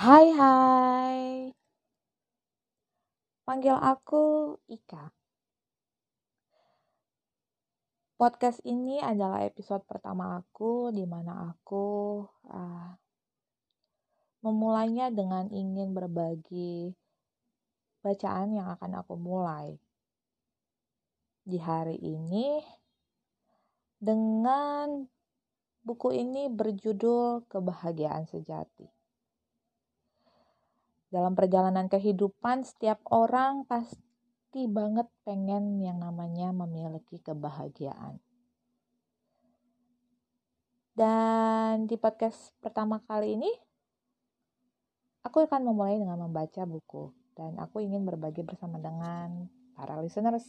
Hai hai Panggil aku Ika Podcast ini adalah episode pertama aku di mana aku uh, memulainya dengan ingin berbagi bacaan yang akan aku mulai di hari ini dengan buku ini berjudul Kebahagiaan Sejati. Dalam perjalanan kehidupan, setiap orang pasti banget pengen yang namanya memiliki kebahagiaan. Dan di podcast pertama kali ini, aku akan memulai dengan membaca buku. Dan aku ingin berbagi bersama dengan para listeners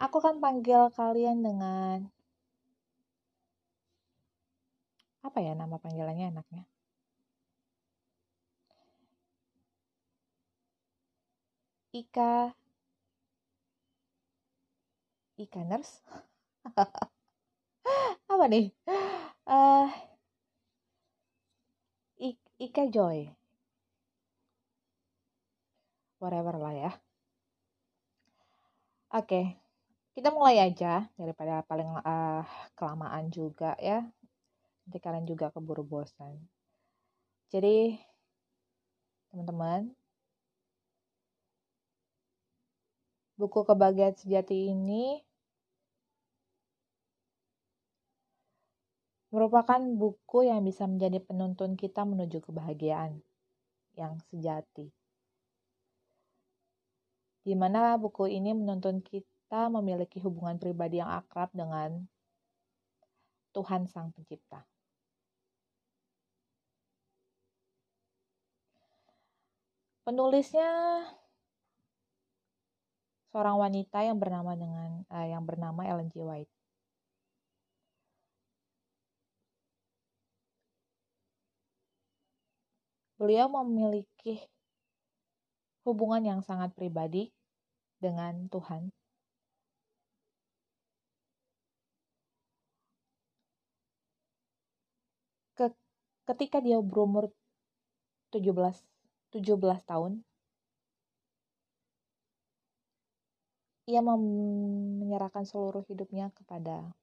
Aku akan panggil kalian dengan apa ya nama panggilannya enaknya? Ika. Ikaners? Apa nih? Uh, Ika Joy. Whatever lah ya. Oke, okay kita mulai aja daripada paling uh, kelamaan juga ya. Nanti kalian juga keburu bosan. Jadi teman-teman buku kebahagiaan sejati ini merupakan buku yang bisa menjadi penuntun kita menuju kebahagiaan yang sejati. Di mana buku ini menuntun kita memiliki hubungan pribadi yang akrab dengan Tuhan Sang Pencipta. Penulisnya seorang wanita yang bernama dengan uh, yang bernama Ellen G. White. Beliau memiliki hubungan yang sangat pribadi dengan Tuhan ketika dia berumur 17 17 tahun ia menyerahkan seluruh hidupnya kepada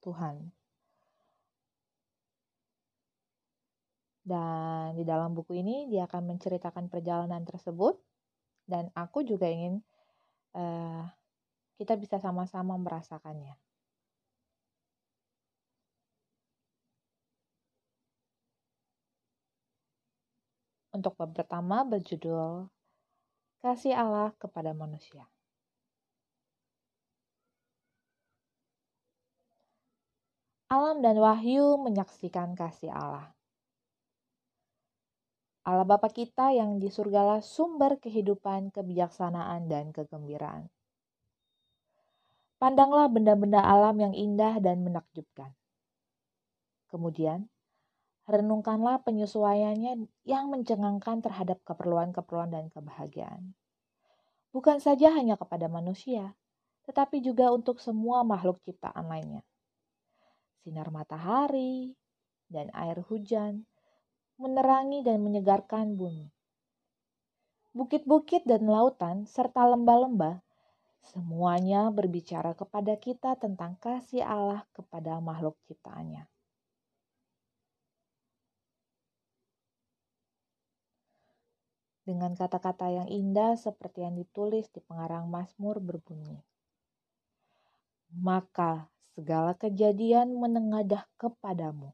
Tuhan. Dan di dalam buku ini dia akan menceritakan perjalanan tersebut dan aku juga ingin uh, kita bisa sama-sama merasakannya. untuk bab pertama berjudul Kasih Allah kepada manusia. Alam dan wahyu menyaksikan kasih Allah. Allah Bapa kita yang di surgalah sumber kehidupan, kebijaksanaan, dan kegembiraan. Pandanglah benda-benda alam yang indah dan menakjubkan. Kemudian, renungkanlah penyesuaiannya yang mencengangkan terhadap keperluan-keperluan dan kebahagiaan. Bukan saja hanya kepada manusia, tetapi juga untuk semua makhluk ciptaan lainnya. Sinar matahari dan air hujan menerangi dan menyegarkan bumi. Bukit-bukit dan lautan serta lembah-lembah semuanya berbicara kepada kita tentang kasih Allah kepada makhluk ciptaannya. Dengan kata-kata yang indah seperti yang ditulis di pengarang Mazmur berbunyi. Maka segala kejadian menengadah kepadamu,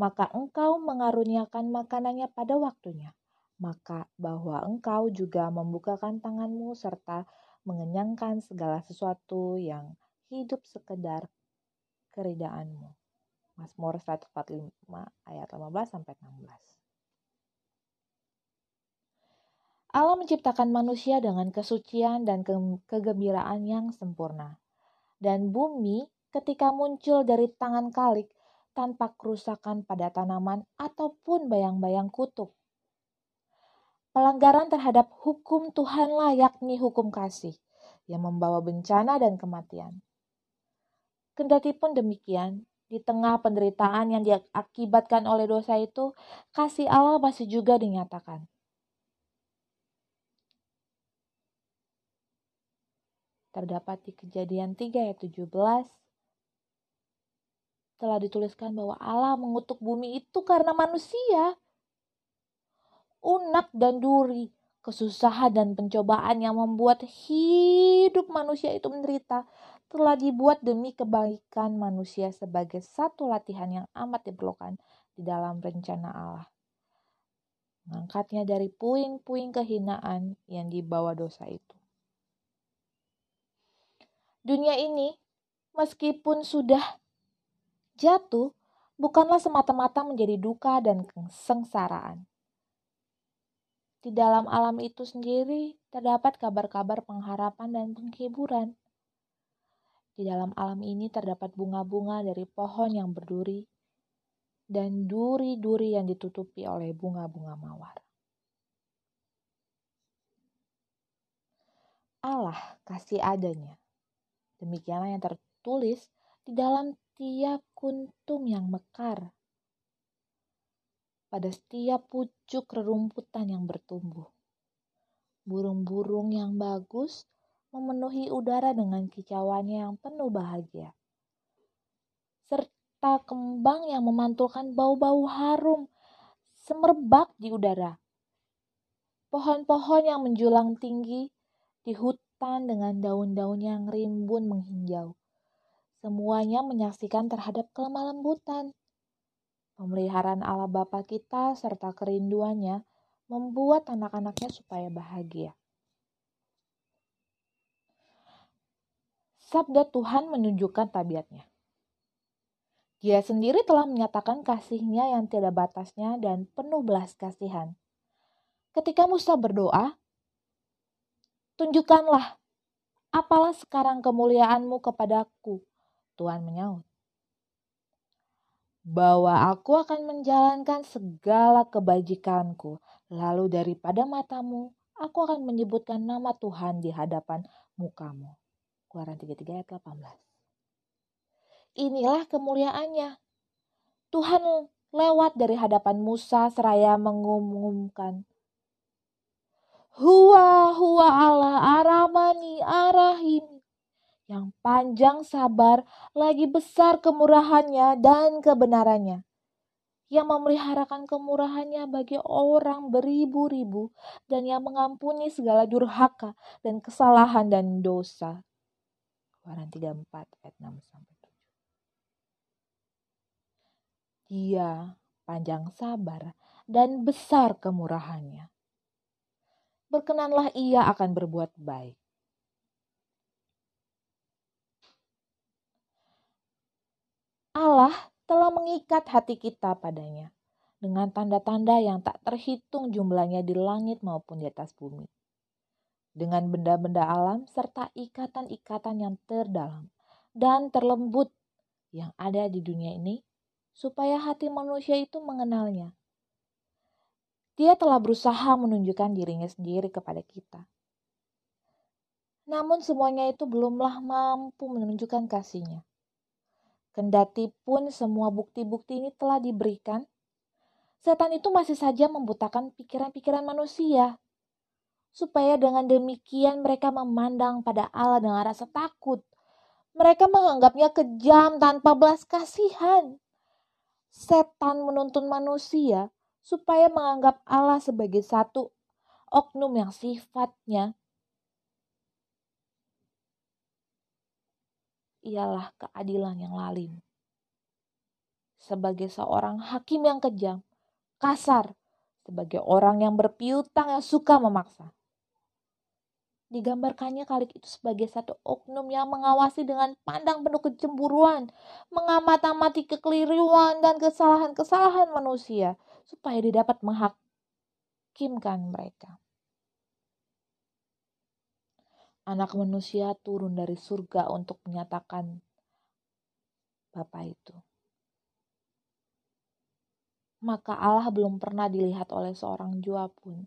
maka engkau mengaruniakan makanannya pada waktunya, maka bahwa engkau juga membukakan tanganmu serta mengenyangkan segala sesuatu yang hidup sekedar keridaanmu. Mazmur 145 ayat 15 sampai 16. Allah menciptakan manusia dengan kesucian dan ke kegembiraan yang sempurna. Dan bumi ketika muncul dari tangan kalik tanpa kerusakan pada tanaman ataupun bayang-bayang kutub. Pelanggaran terhadap hukum Tuhanlah yakni hukum kasih yang membawa bencana dan kematian. Kendati pun demikian, Di tengah penderitaan yang diakibatkan oleh dosa itu, kasih Allah masih juga dinyatakan. Terdapat di kejadian 3 ayat 17, telah dituliskan bahwa Allah mengutuk bumi itu karena manusia. Unak dan duri, kesusahan dan pencobaan yang membuat hidup manusia itu menderita telah dibuat demi kebaikan manusia sebagai satu latihan yang amat diperlukan di dalam rencana Allah. Mengangkatnya dari puing-puing kehinaan yang dibawa dosa itu. Dunia ini, meskipun sudah jatuh, bukanlah semata-mata menjadi duka dan kesengsaraan. Di dalam alam itu sendiri terdapat kabar-kabar pengharapan dan penghiburan. Di dalam alam ini terdapat bunga-bunga dari pohon yang berduri dan duri-duri yang ditutupi oleh bunga-bunga mawar. Allah kasih adanya. Demikianlah yang tertulis di dalam tiap kuntum yang mekar, pada setiap pucuk rerumputan yang bertumbuh. Burung-burung yang bagus memenuhi udara dengan kicauannya yang penuh bahagia. Serta kembang yang memantulkan bau-bau harum semerbak di udara. Pohon-pohon yang menjulang tinggi di hutan dengan daun-daun yang rimbun menghinjau. Semuanya menyaksikan terhadap kelemah lembutan. Pemeliharaan Allah Bapa kita serta kerinduannya membuat anak-anaknya supaya bahagia. sabda Tuhan menunjukkan tabiatnya. Dia sendiri telah menyatakan kasihnya yang tidak batasnya dan penuh belas kasihan. Ketika Musa berdoa, Tunjukkanlah, apalah sekarang kemuliaanmu kepadaku, Tuhan menyaut. Bahwa aku akan menjalankan segala kebajikanku, lalu daripada matamu, aku akan menyebutkan nama Tuhan di hadapan mukamu. Keluaran 33 ayat 18. Inilah kemuliaannya. Tuhan lewat dari hadapan Musa seraya mengumumkan. Huwa huwa Allah aramani arahim. Yang panjang sabar, lagi besar kemurahannya dan kebenarannya yang memeliharakan kemurahannya bagi orang beribu-ribu dan yang mengampuni segala durhaka dan kesalahan dan dosa. Keluaran 34 ayat 6 sampai 7. Dia panjang sabar dan besar kemurahannya. Berkenanlah ia akan berbuat baik. Allah telah mengikat hati kita padanya dengan tanda-tanda yang tak terhitung jumlahnya di langit maupun di atas bumi dengan benda-benda alam serta ikatan-ikatan yang terdalam dan terlembut yang ada di dunia ini, supaya hati manusia itu mengenalnya. Dia telah berusaha menunjukkan dirinya sendiri kepada kita. Namun semuanya itu belumlah mampu menunjukkan kasihnya. Kendati pun semua bukti-bukti ini telah diberikan, setan itu masih saja membutakan pikiran-pikiran manusia supaya dengan demikian mereka memandang pada Allah dengan rasa takut. Mereka menganggapnya kejam tanpa belas kasihan. Setan menuntun manusia supaya menganggap Allah sebagai satu oknum yang sifatnya ialah keadilan yang lalim. Sebagai seorang hakim yang kejam, kasar, sebagai orang yang berpiutang yang suka memaksa digambarkannya kali itu sebagai satu oknum yang mengawasi dengan pandang penuh kecemburuan, mengamati kekeliruan dan kesalahan-kesalahan manusia, supaya didapat menghakimkan mereka. Anak manusia turun dari surga untuk menyatakan Bapa itu. Maka Allah belum pernah dilihat oleh seorang jua pun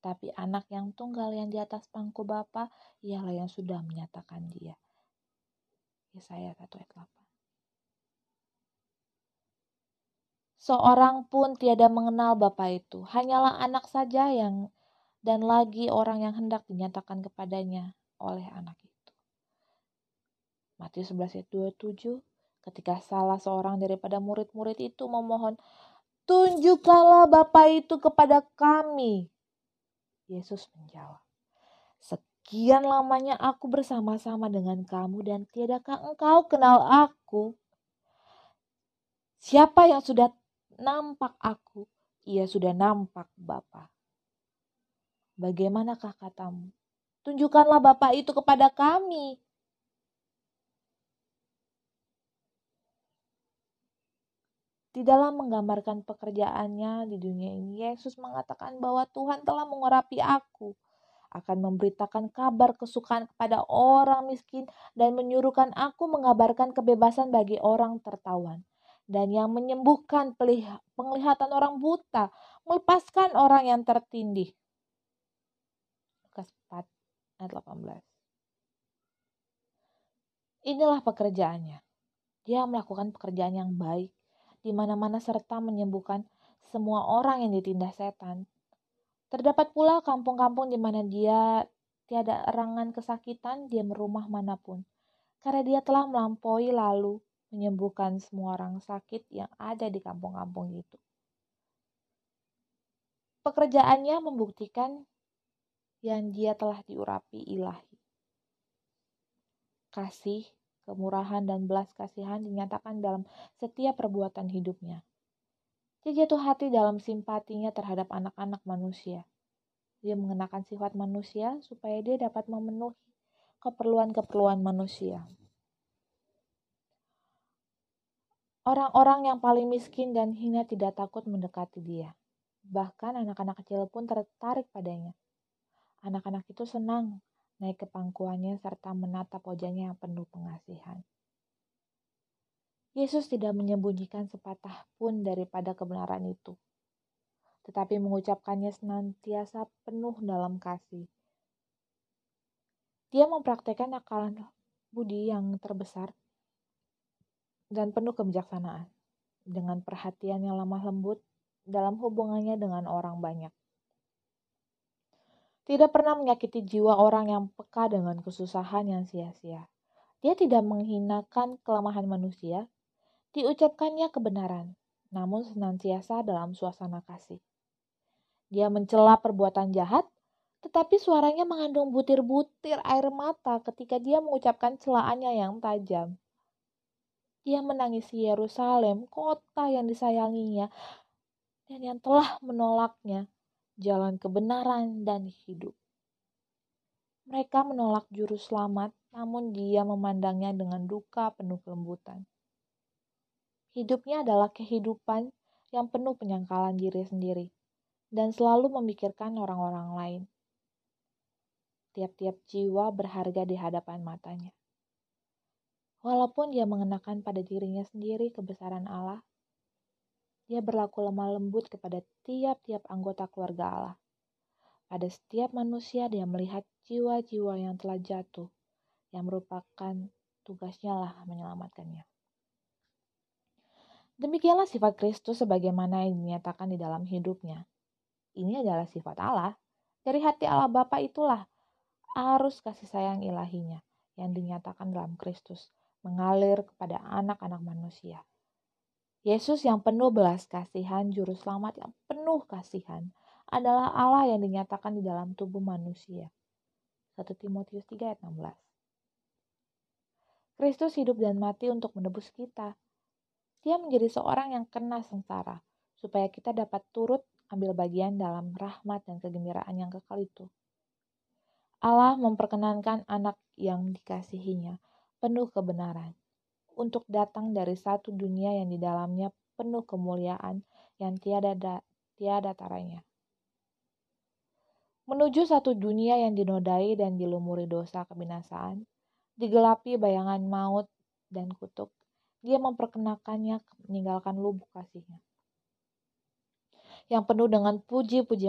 tapi anak yang tunggal yang di atas pangku Bapa, ialah yang sudah menyatakan dia. Yesaya 1 ayat 8. Seorang pun tiada mengenal Bapa itu, hanyalah anak saja yang dan lagi orang yang hendak dinyatakan kepadanya oleh anak itu. Matius 11 ayat 27, ketika salah seorang daripada murid-murid itu memohon, tunjukkanlah Bapa itu kepada kami. Yesus menjawab, sekian lamanya aku bersama-sama dengan kamu dan tiadakah engkau kenal aku? Siapa yang sudah nampak aku, ia sudah nampak Bapa. Bagaimanakah katamu? Tunjukkanlah Bapa itu kepada kami. Di dalam menggambarkan pekerjaannya di dunia ini, Yesus mengatakan bahwa Tuhan telah mengurapi aku, akan memberitakan kabar kesukaan kepada orang miskin dan menyuruhkan aku mengabarkan kebebasan bagi orang tertawan dan yang menyembuhkan penglihatan orang buta, melepaskan orang yang tertindih. Lukas 4 ayat 18. Inilah pekerjaannya. Dia melakukan pekerjaan yang baik di mana-mana serta menyembuhkan semua orang yang ditindas setan. Terdapat pula kampung-kampung di mana dia tiada erangan kesakitan dia merumah mana pun. Karena dia telah melampaui lalu menyembuhkan semua orang sakit yang ada di kampung-kampung itu. Pekerjaannya membuktikan yang dia telah diurapi ilahi. Kasih, kemurahan, dan belas kasihan dinyatakan dalam setiap perbuatan hidupnya. Dia jatuh hati dalam simpatinya terhadap anak-anak manusia. Dia mengenakan sifat manusia supaya dia dapat memenuhi keperluan-keperluan manusia. Orang-orang yang paling miskin dan hina tidak takut mendekati dia. Bahkan anak-anak kecil pun tertarik padanya. Anak-anak itu senang naik ke pangkuannya serta menatap wajahnya yang penuh pengasihan. Yesus tidak menyembunyikan sepatah pun daripada kebenaran itu, tetapi mengucapkannya senantiasa penuh dalam kasih. Dia mempraktekkan akal budi yang terbesar dan penuh kebijaksanaan, dengan perhatian yang lemah lembut dalam hubungannya dengan orang banyak. Tidak pernah menyakiti jiwa orang yang peka dengan kesusahan yang sia-sia. Dia tidak menghinakan kelemahan manusia, diucapkannya kebenaran, namun senantiasa dalam suasana kasih. Dia mencela perbuatan jahat, tetapi suaranya mengandung butir-butir air mata ketika dia mengucapkan celaannya yang tajam. Ia menangisi Yerusalem, kota yang disayanginya, dan yang telah menolaknya jalan kebenaran dan hidup. Mereka menolak juru selamat, namun dia memandangnya dengan duka penuh kelembutan. Hidupnya adalah kehidupan yang penuh penyangkalan diri sendiri dan selalu memikirkan orang-orang lain. Tiap-tiap jiwa berharga di hadapan matanya. Walaupun dia mengenakan pada dirinya sendiri kebesaran Allah, dia berlaku lemah lembut kepada tiap-tiap anggota keluarga Allah. Pada setiap manusia dia melihat jiwa-jiwa yang telah jatuh, yang merupakan tugasnya lah menyelamatkannya. Demikianlah sifat Kristus sebagaimana yang dinyatakan di dalam hidupnya. Ini adalah sifat Allah. Dari hati Allah Bapa itulah arus kasih sayang ilahinya yang dinyatakan dalam Kristus mengalir kepada anak-anak manusia. Yesus yang penuh belas kasihan, juru selamat yang penuh kasihan, adalah Allah yang dinyatakan di dalam tubuh manusia. 1 Timotius 3 ayat 16 Kristus hidup dan mati untuk menebus kita. Dia menjadi seorang yang kena sengsara, supaya kita dapat turut ambil bagian dalam rahmat dan kegembiraan yang kekal itu. Allah memperkenankan anak yang dikasihinya penuh kebenaran, untuk datang dari satu dunia yang di dalamnya penuh kemuliaan yang tiada da, tiada taranya. Menuju satu dunia yang dinodai dan dilumuri dosa kebinasaan, digelapi bayangan maut dan kutuk, dia memperkenakannya meninggalkan lubuk kasihnya. Yang penuh dengan puji-puji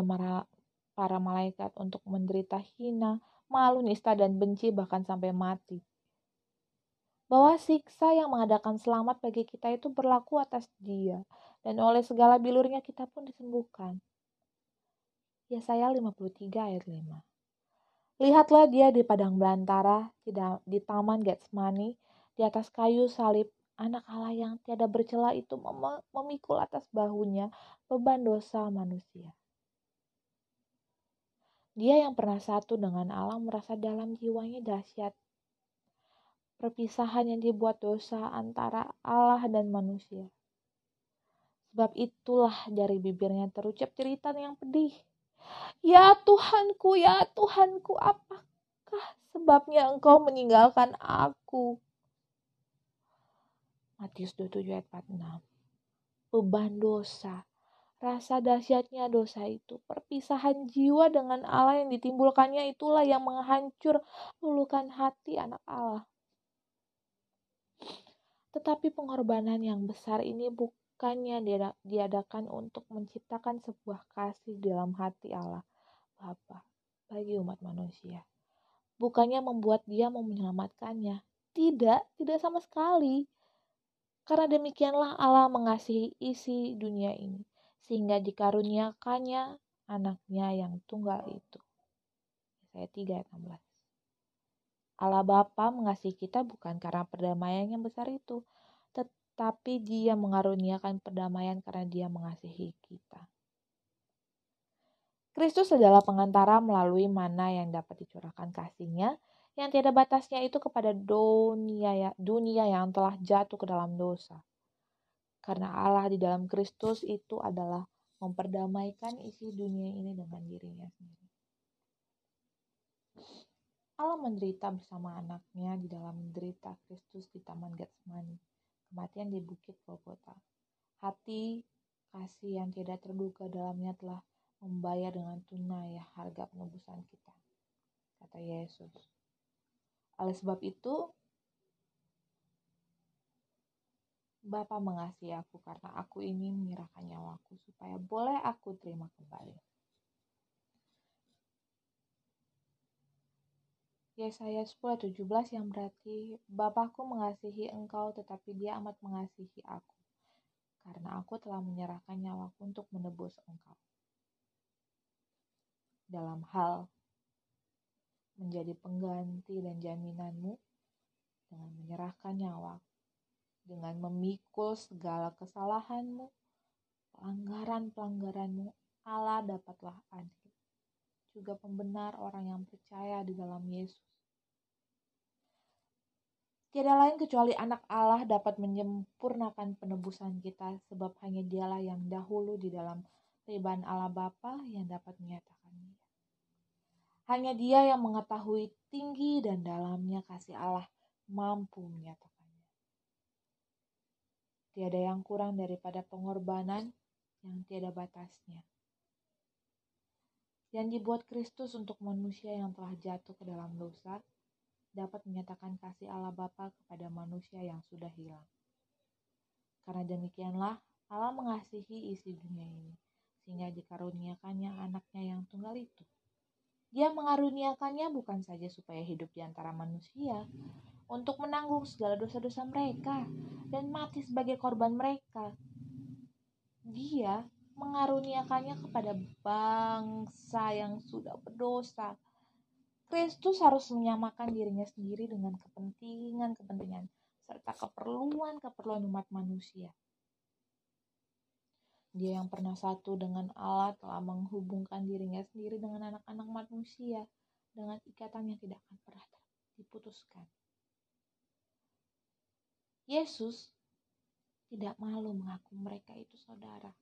para malaikat untuk menderita hina, malu, nista, dan benci bahkan sampai mati bahwa siksa yang mengadakan selamat bagi kita itu berlaku atas dia, dan oleh segala bilurnya kita pun disembuhkan. Yesaya 53 ayat 5 Lihatlah dia di padang belantara, di taman Getsemani, di atas kayu salib, anak Allah yang tiada bercela itu mem memikul atas bahunya beban dosa manusia. Dia yang pernah satu dengan Allah merasa dalam jiwanya dahsyat perpisahan yang dibuat dosa antara Allah dan manusia. Sebab itulah dari bibirnya terucap cerita yang pedih. Ya Tuhanku, ya Tuhanku, apakah sebabnya engkau meninggalkan aku? Matius 27 ayat 46. Beban dosa, rasa dahsyatnya dosa itu, perpisahan jiwa dengan Allah yang ditimbulkannya itulah yang menghancur lulukan hati anak Allah. Tetapi pengorbanan yang besar ini bukannya diadakan untuk menciptakan sebuah kasih dalam hati Allah Bapa bagi umat manusia. Bukannya membuat dia mau menyelamatkannya. Tidak, tidak sama sekali. Karena demikianlah Allah mengasihi isi dunia ini, sehingga dikaruniakannya anaknya yang tunggal itu. Saya 3 ayat 16. Allah Bapa mengasihi kita bukan karena perdamaian yang besar itu, tetapi Dia mengaruniakan perdamaian karena Dia mengasihi kita. Kristus adalah pengantara melalui mana yang dapat dicurahkan kasihnya yang tiada batasnya itu kepada dunia, ya, dunia yang telah jatuh ke dalam dosa. Karena Allah di dalam Kristus itu adalah memperdamaikan isi dunia ini dengan dirinya sendiri. Allah menderita bersama anaknya di dalam menderita Kristus di Taman Getsemani, kematian di Bukit Golgota. Hati kasih yang tidak terduga dalamnya telah membayar dengan tunai harga penebusan kita, kata Yesus. Oleh sebab itu, Bapa mengasihi aku karena aku ini menyerahkan nyawaku supaya boleh aku terima kembali. Yesaya 10:17 yang berarti Bapakku mengasihi engkau tetapi dia amat mengasihi aku karena aku telah menyerahkan nyawaku untuk menebus engkau. Dalam hal menjadi pengganti dan jaminanmu dengan menyerahkan nyawa, dengan memikul segala kesalahanmu, pelanggaran-pelanggaranmu, Allah dapatlah adil. Juga pembenar orang yang percaya di dalam Yesus Tiada lain kecuali anak Allah dapat menyempurnakan penebusan kita sebab hanya dialah yang dahulu di dalam riban Allah Bapa yang dapat menyatakannya. Hanya dia yang mengetahui tinggi dan dalamnya kasih Allah mampu menyatakannya. Tiada yang kurang daripada pengorbanan yang tiada batasnya. Yang dibuat Kristus untuk manusia yang telah jatuh ke dalam dosa, dapat menyatakan kasih Allah Bapa kepada manusia yang sudah hilang. Karena demikianlah Allah mengasihi isi dunia ini, sehingga dikaruniakannya anaknya yang tunggal itu. Dia mengaruniakannya bukan saja supaya hidup di antara manusia, untuk menanggung segala dosa-dosa mereka dan mati sebagai korban mereka. Dia mengaruniakannya kepada bangsa yang sudah berdosa, Kristus harus menyamakan dirinya sendiri dengan kepentingan-kepentingan serta keperluan-keperluan umat manusia. Dia yang pernah satu dengan Allah telah menghubungkan dirinya sendiri dengan anak-anak manusia dengan ikatan yang tidak akan pernah diputuskan. Yesus tidak malu mengaku mereka itu saudara.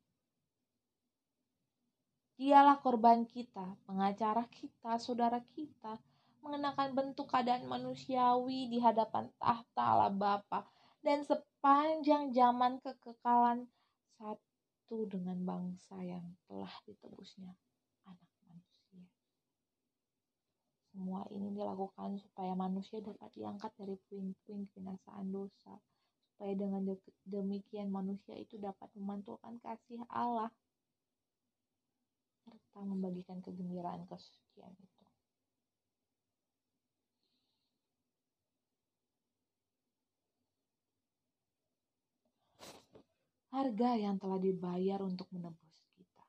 Dialah korban kita, pengacara kita, saudara kita, mengenakan bentuk keadaan manusiawi di hadapan tahta Allah Bapa dan sepanjang zaman kekekalan satu dengan bangsa yang telah ditebusnya anak manusia. Semua ini dilakukan supaya manusia dapat diangkat dari puing-puing kebinasaan dosa, supaya dengan demikian manusia itu dapat memantulkan kasih Allah serta membagikan kegembiraan kesucian itu. Harga yang telah dibayar untuk menebus kita.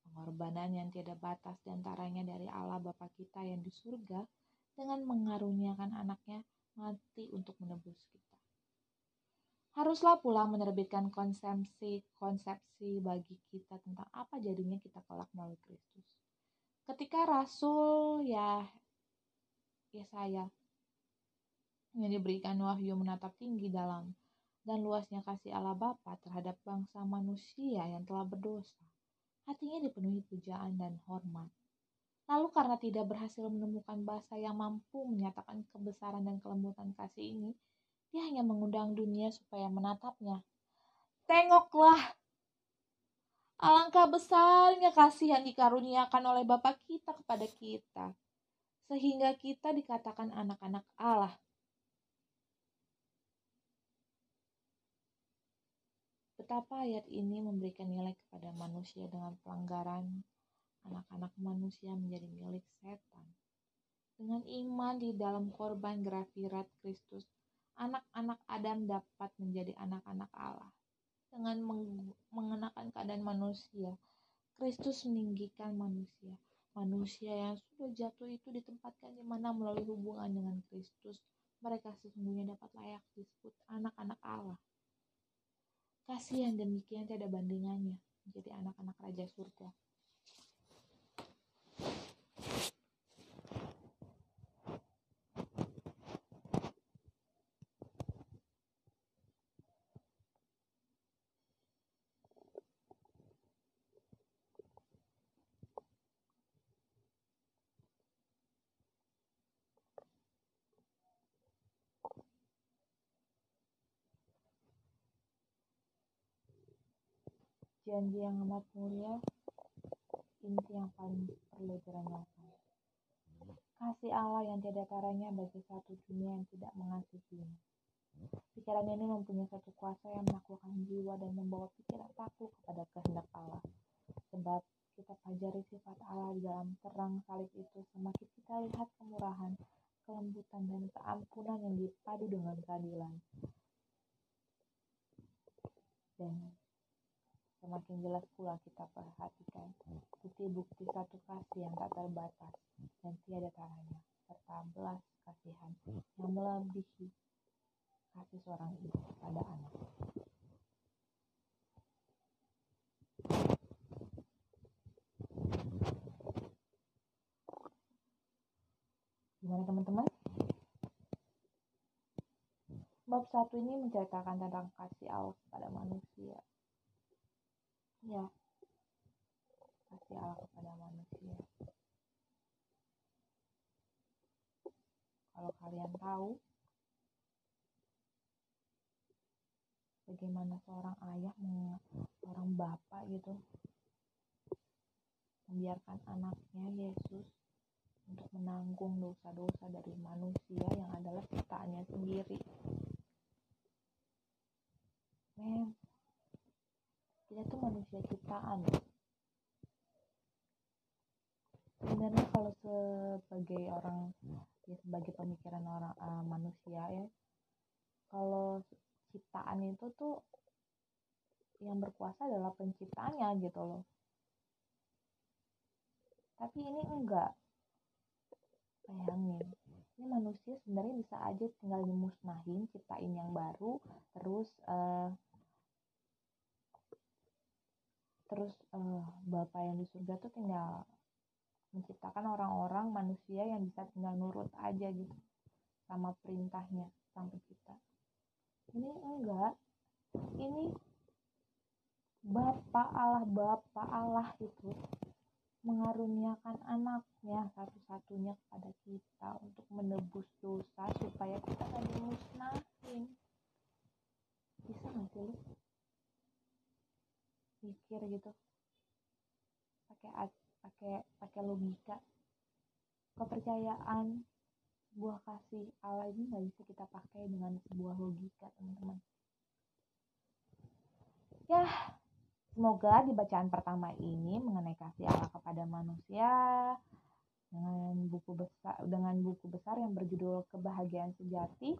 Pengorbanan yang tiada batas di antaranya dari Allah Bapa kita yang di surga dengan mengaruniakan anaknya mati untuk menebus kita. Haruslah pula menerbitkan konsepsi konsepsi bagi kita tentang apa jadinya kita kelak melalui Kristus. Ketika Rasul ya ya saya yang diberikan wahyu menatap tinggi dalam dan luasnya kasih Allah Bapa terhadap bangsa manusia yang telah berdosa. Hatinya dipenuhi pujaan dan hormat. Lalu karena tidak berhasil menemukan bahasa yang mampu menyatakan kebesaran dan kelembutan kasih ini, dia hanya mengundang dunia supaya menatapnya. Tengoklah, alangkah besarnya kasih yang dikaruniakan oleh Bapa kita kepada kita, sehingga kita dikatakan anak-anak Allah. Betapa ayat ini memberikan nilai kepada manusia dengan pelanggaran anak-anak manusia menjadi milik setan. Dengan iman di dalam korban grafirat Kristus, anak-anak Adam dapat menjadi anak-anak Allah. Dengan mengenakan keadaan manusia, Kristus meninggikan manusia. Manusia yang sudah jatuh itu ditempatkan di mana melalui hubungan dengan Kristus, mereka sesungguhnya dapat layak disebut anak-anak Allah. Kasih yang demikian tidak bandingannya menjadi anak-anak Raja Surga. Janji yang amat mulia, inti yang paling perlu direnungkan. Kasih Allah yang tiada taranya bagi satu dunia yang tidak mengasihinya. Pikiran ini mempunyai satu kuasa yang menaklukkan jiwa dan membawa pikiran takluk kepada kehendak Allah. Sebab kita pelajari sifat Allah di dalam terang salib itu, semakin kita lihat kemurahan, kelembutan, dan keampunan yang dipadu dengan keadilan. Dan Semakin jelas pula kita perhatikan bukti-bukti satu kasih yang tak terbatas dan tiada taranya, serta belas kasihan yang melebihi kasih seorang ibu pada anak. Gimana teman-teman? Bab satu ini menceritakan tentang kasih Allah kepada manusia ya. Kasih Allah kepada manusia. Kalau kalian tahu bagaimana seorang ayah seorang bapak gitu membiarkan anaknya Yesus untuk menanggung dosa-dosa dari manusia yang adalah ciptaannya sendiri. Men, kita tuh manusia ciptaan. Sebenarnya kalau sebagai orang ya sebagai pemikiran orang uh, manusia ya kalau ciptaan itu tuh yang berkuasa adalah penciptanya gitu loh. Tapi ini enggak. Bayangin ini manusia sebenarnya bisa aja tinggal dimusnahin ciptain yang baru terus uh, terus uh, Bapak yang di surga tuh tinggal menciptakan orang-orang manusia yang bisa tinggal nurut aja gitu sama perintahnya sampai kita. Ini enggak. Ini Bapak Allah Bapak Allah itu mengaruniakan anaknya satu-satunya kepada kita untuk menebus dosa supaya kita gak dimusnahin. Bisa nggak sih mikir gitu. Pakai pakai pakai logika. Kepercayaan sebuah kasih Allah ini nggak bisa kita pakai dengan sebuah logika teman-teman. Ya semoga di bacaan pertama ini mengenai kasih Allah kepada manusia dengan buku besar dengan buku besar yang berjudul kebahagiaan sejati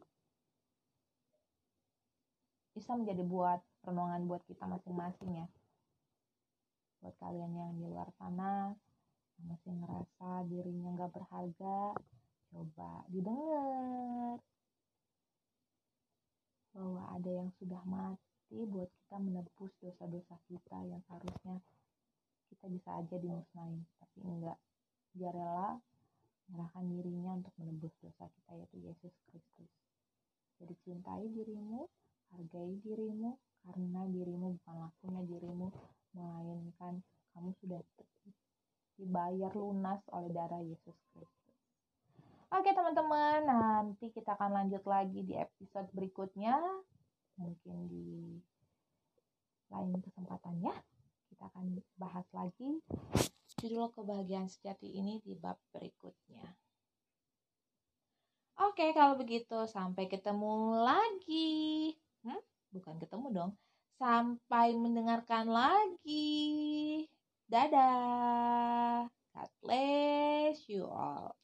bisa menjadi buat renungan buat kita masing-masing ya buat kalian yang di luar sana yang masih ngerasa dirinya nggak berharga coba didengar. Bahwa ada yang sudah mati buat kita menebus dosa-dosa kita yang harusnya kita bisa aja dimusnahin. Tapi enggak dia rela menyerahkan dirinya untuk menebus dosa kita yaitu Yesus Kristus. Jadi cintai dirimu hargai dirimu karena dirimu bukanlah punya dirimu melainkan kamu sudah dibayar lunas oleh darah Yesus Kristus. Oke teman-teman, nanti kita akan lanjut lagi di episode berikutnya. Mungkin di lain kesempatan ya. Kita akan bahas lagi judul kebahagiaan sejati ini di bab berikutnya. Oke, kalau begitu sampai ketemu lagi. Hmm? Bukan ketemu dong Sampai mendengarkan lagi. Dadah. God bless you all.